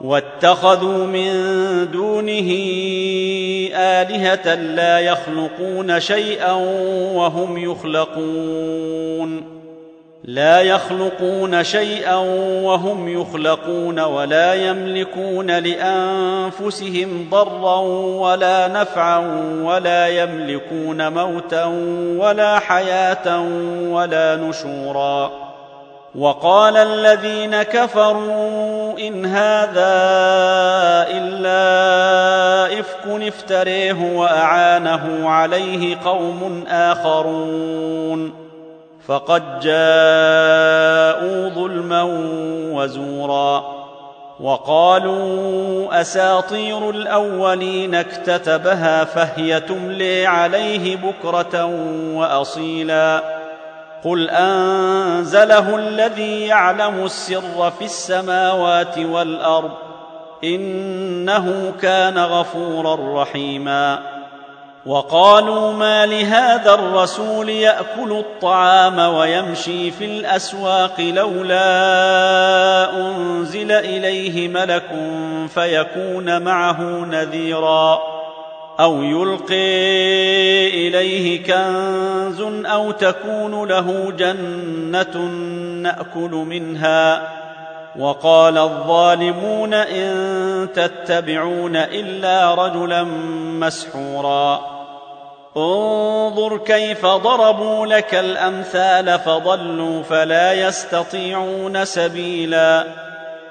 واتخذوا من دونه آلهة لا يخلقون شيئا وهم يخلقون. لا يخلقون شيئا وهم يخلقون ولا يملكون لأنفسهم ضرا ولا نفعا ولا يملكون موتا ولا حياة ولا نشورا. وقال الذين كفروا إن هذا إلا إفك افتريه وأعانه عليه قوم آخرون فقد جاءوا ظلما وزورا وقالوا أساطير الأولين اكتتبها فهي تملي عليه بكرة وأصيلا قل انزله الذي يعلم السر في السماوات والارض انه كان غفورا رحيما وقالوا ما لهذا الرسول ياكل الطعام ويمشي في الاسواق لولا انزل اليه ملك فيكون معه نذيرا أو يلقي إليه كنز أو تكون له جنة نأكل منها. وقال الظالمون إن تتبعون إلا رجلا مسحورا. انظر كيف ضربوا لك الأمثال فضلوا فلا يستطيعون سبيلا.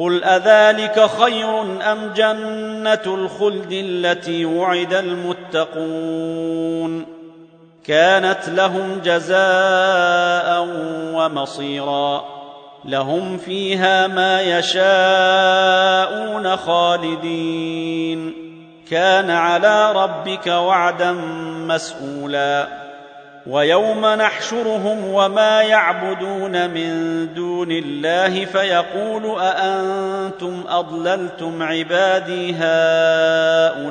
قل اذلك خير ام جنه الخلد التي وعد المتقون كانت لهم جزاء ومصيرا لهم فيها ما يشاءون خالدين كان على ربك وعدا مسئولا ويوم نحشرهم وما يعبدون من دون الله فيقول أأنتم أضللتم عبادي هؤلاء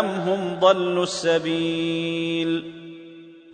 أم هم ضلوا السبيل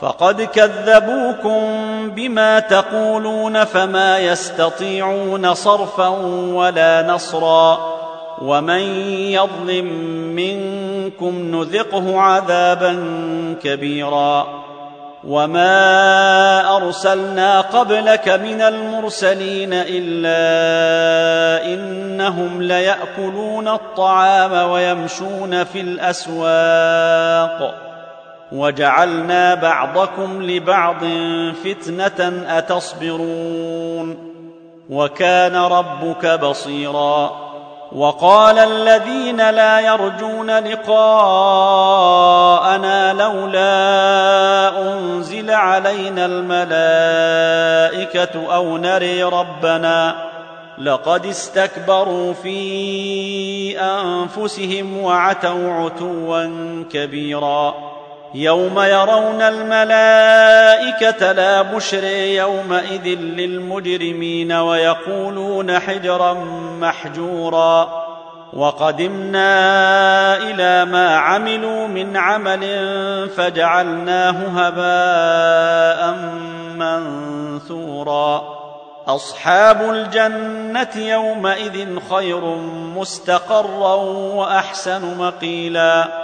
فقد كذبوكم بما تقولون فما يستطيعون صرفا ولا نصرا ومن يظلم منكم نذقه عذابا كبيرا وما أرسلنا قبلك من المرسلين إلا إنهم ليأكلون الطعام ويمشون في الأسواق وجعلنا بعضكم لبعض فتنة أتصبرون وكان ربك بصيرا وقال الذين لا يرجون لقاءنا لولا أنزل علينا الملائكة أو نري ربنا لقد استكبروا في أنفسهم وعتوا عتوا كبيرا يوم يرون الملائكة لا بشر يومئذ للمجرمين ويقولون حجرا محجورا وقدمنا إلى ما عملوا من عمل فجعلناه هباء منثورا. أصحاب الجنة يومئذ خير مستقرا وأحسن مقيلا.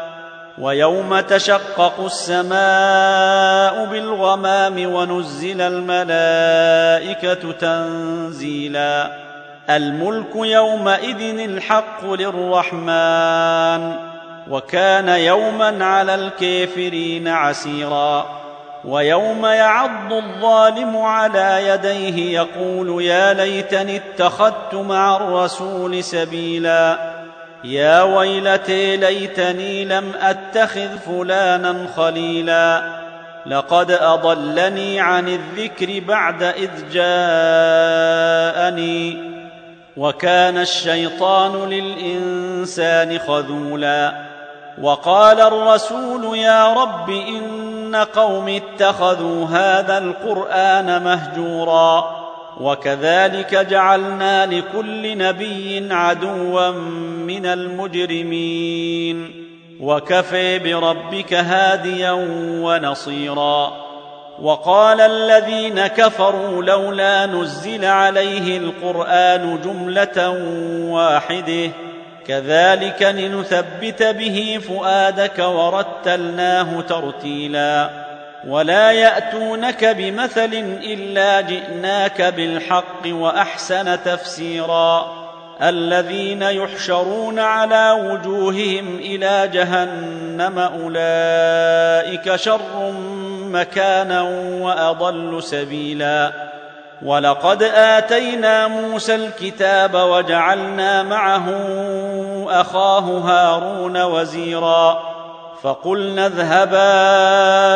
ويوم تشقق السماء بالغمام ونزل الملائكة تنزيلا. الملك يومئذ الحق للرحمن وكان يوما على الكافرين عسيرا. ويوم يعض الظالم على يديه يقول يا ليتني اتخذت مع الرسول سبيلا. يا ويلتي ليتني لم أتخذ فلانا خليلا. لقد أضلني عن الذكر بعد إذ جاءني. وكان الشيطان للإنسان خذولا. وقال الرسول يا رب إن قوم اتخذوا هذا القرآن مهجورا. وكذلك جعلنا لكل نبي عدوا من المجرمين. وكفي بربك هاديا ونصيرا. وقال الذين كفروا لولا نزل عليه القرآن جملة واحدة. كذلك لنثبت به فؤادك ورتلناه ترتيلا. ولا ياتونك بمثل الا جئناك بالحق واحسن تفسيرا الذين يحشرون على وجوههم إلى جهنم اولئك شر مكانا واضل سبيلا ولقد اتينا موسى الكتاب وجعلنا معه اخاه هارون وزيرا فقلنا اذهبا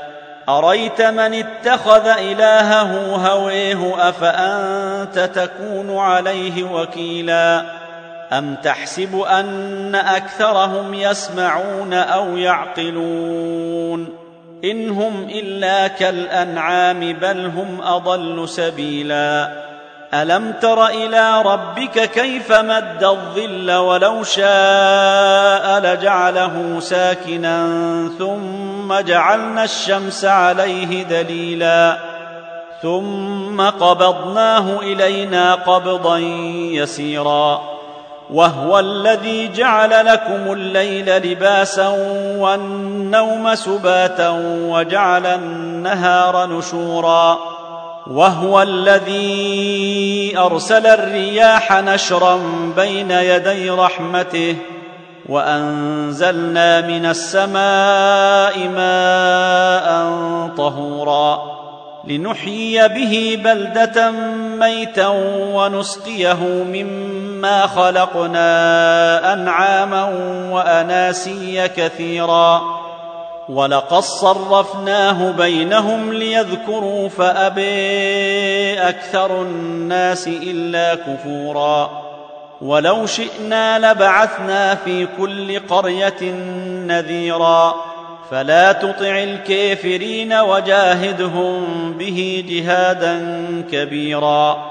أريت من اتخذ إلهه هويه أفأنت تكون عليه وكيلا؟ أم تحسب أن أكثرهم يسمعون أو يعقلون؟ إن هم إلا كالأنعام بل هم أضل سبيلا. ألم تر إلى ربك كيف مد الظل ولو شاء لجعله ساكنا ثم جعلنا الشمس عليه دليلا ثم قبضناه إلينا قبضا يسيرا وهو الذي جعل لكم الليل لباسا والنوم سباتا وجعل النهار نشورا وهو الذي أرسل الرياح نشرا بين يدي رحمته وأنزلنا من السماء ماء طهورا لنحيي به بلدة ميتا ونسقيه مما خلقنا أنعاما وأناسيا كثيرا. ولقد صرفناه بينهم ليذكروا فأبي أكثر الناس إلا كفورا ولو شئنا لبعثنا في كل قرية نذيرا فلا تطع الكافرين وجاهدهم به جهادا كبيرا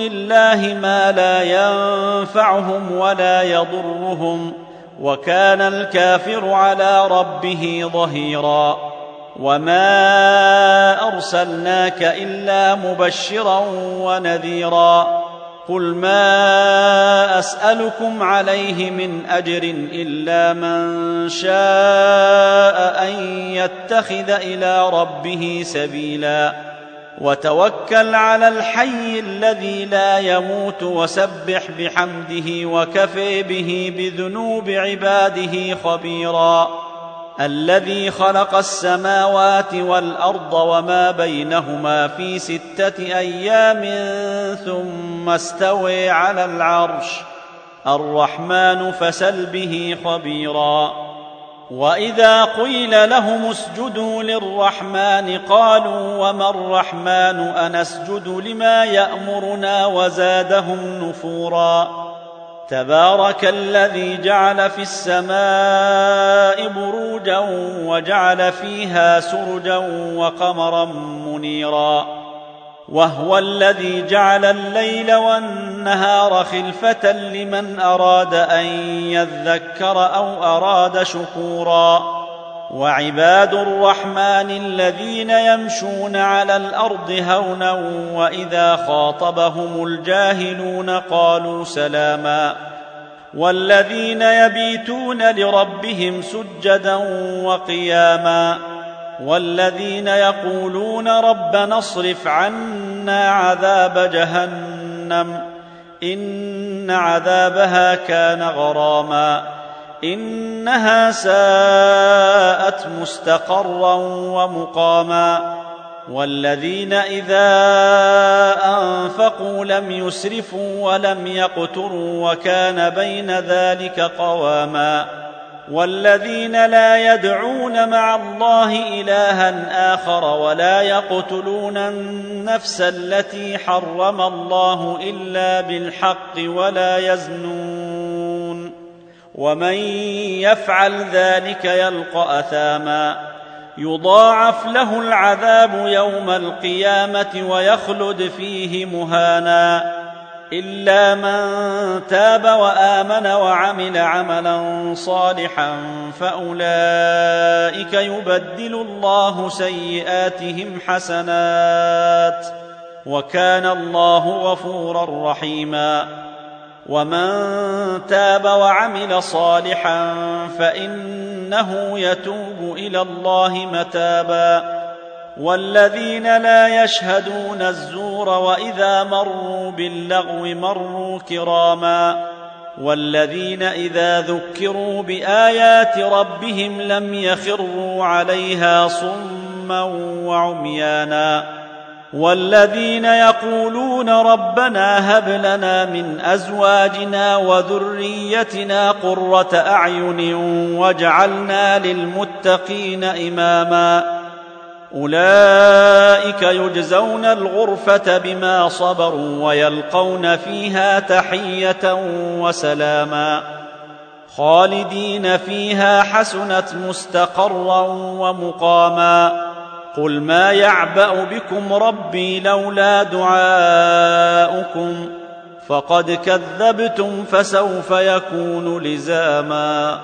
الله ما لا ينفعهم ولا يضرهم وكان الكافر على ربه ظهيرا وما أرسلناك إلا مبشرا ونذيرا قل ما أسألكم عليه من أجر إلا من شاء أن يتخذ إلى ربه سبيلا وتوكل على الحي الذي لا يموت وسبح بحمده وكفي به بذنوب عباده خبيرا. الذي خلق السماوات والأرض وما بينهما في ستة أيام ثم استوي على العرش. الرحمن فسل به خبيرا. واذا قيل لهم اسجدوا للرحمن قالوا وما الرحمن انسجد لما يامرنا وزادهم نفورا تبارك الذي جعل في السماء بروجا وجعل فيها سرجا وقمرا منيرا وهو الذي جعل الليل والنهار خلفة لمن أراد أن يذكر أو أراد شكورا. وعباد الرحمن الذين يمشون على الأرض هونا وإذا خاطبهم الجاهلون قالوا سلاما. والذين يبيتون لربهم سجدا وقياما. والذين يقولون ربنا اصرف عنا عذاب جهنم إن عذابها كان غراما إنها ساءت مستقرا ومقاما والذين إذا أنفقوا لم يسرفوا ولم يقتروا وكان بين ذلك قواما والذين لا يدعون مع الله إلها آخر ولا يقتلون النفس التي حرم الله إلا بالحق ولا يزنون ومن يفعل ذلك يلقى أثاما يضاعف له العذاب يوم القيامة ويخلد فيه مهانا إلا من تاب وآمن وعمل عملا صالحا فأولئك يبدل الله سيئاتهم حسنات وكان الله غفورا رحيما ومن تاب وعمل صالحا فإنه يتوب إلى الله متابا والذين لا يشهدون الزور وإذا مروا باللغو مروا كراما والذين إذا ذكروا بآيات ربهم لم يخروا عليها صما وعميانا والذين يقولون ربنا هب لنا من أزواجنا وذريتنا قرة أعين واجعلنا للمتقين إماما أولئك يجزون الغرفة بما صبروا ويلقون فيها تحية وسلاما خالدين فيها حسنت مستقرا ومقاما قل ما يعبأ بكم ربي لولا دعاؤكم فقد كذبتم فسوف يكون لزاما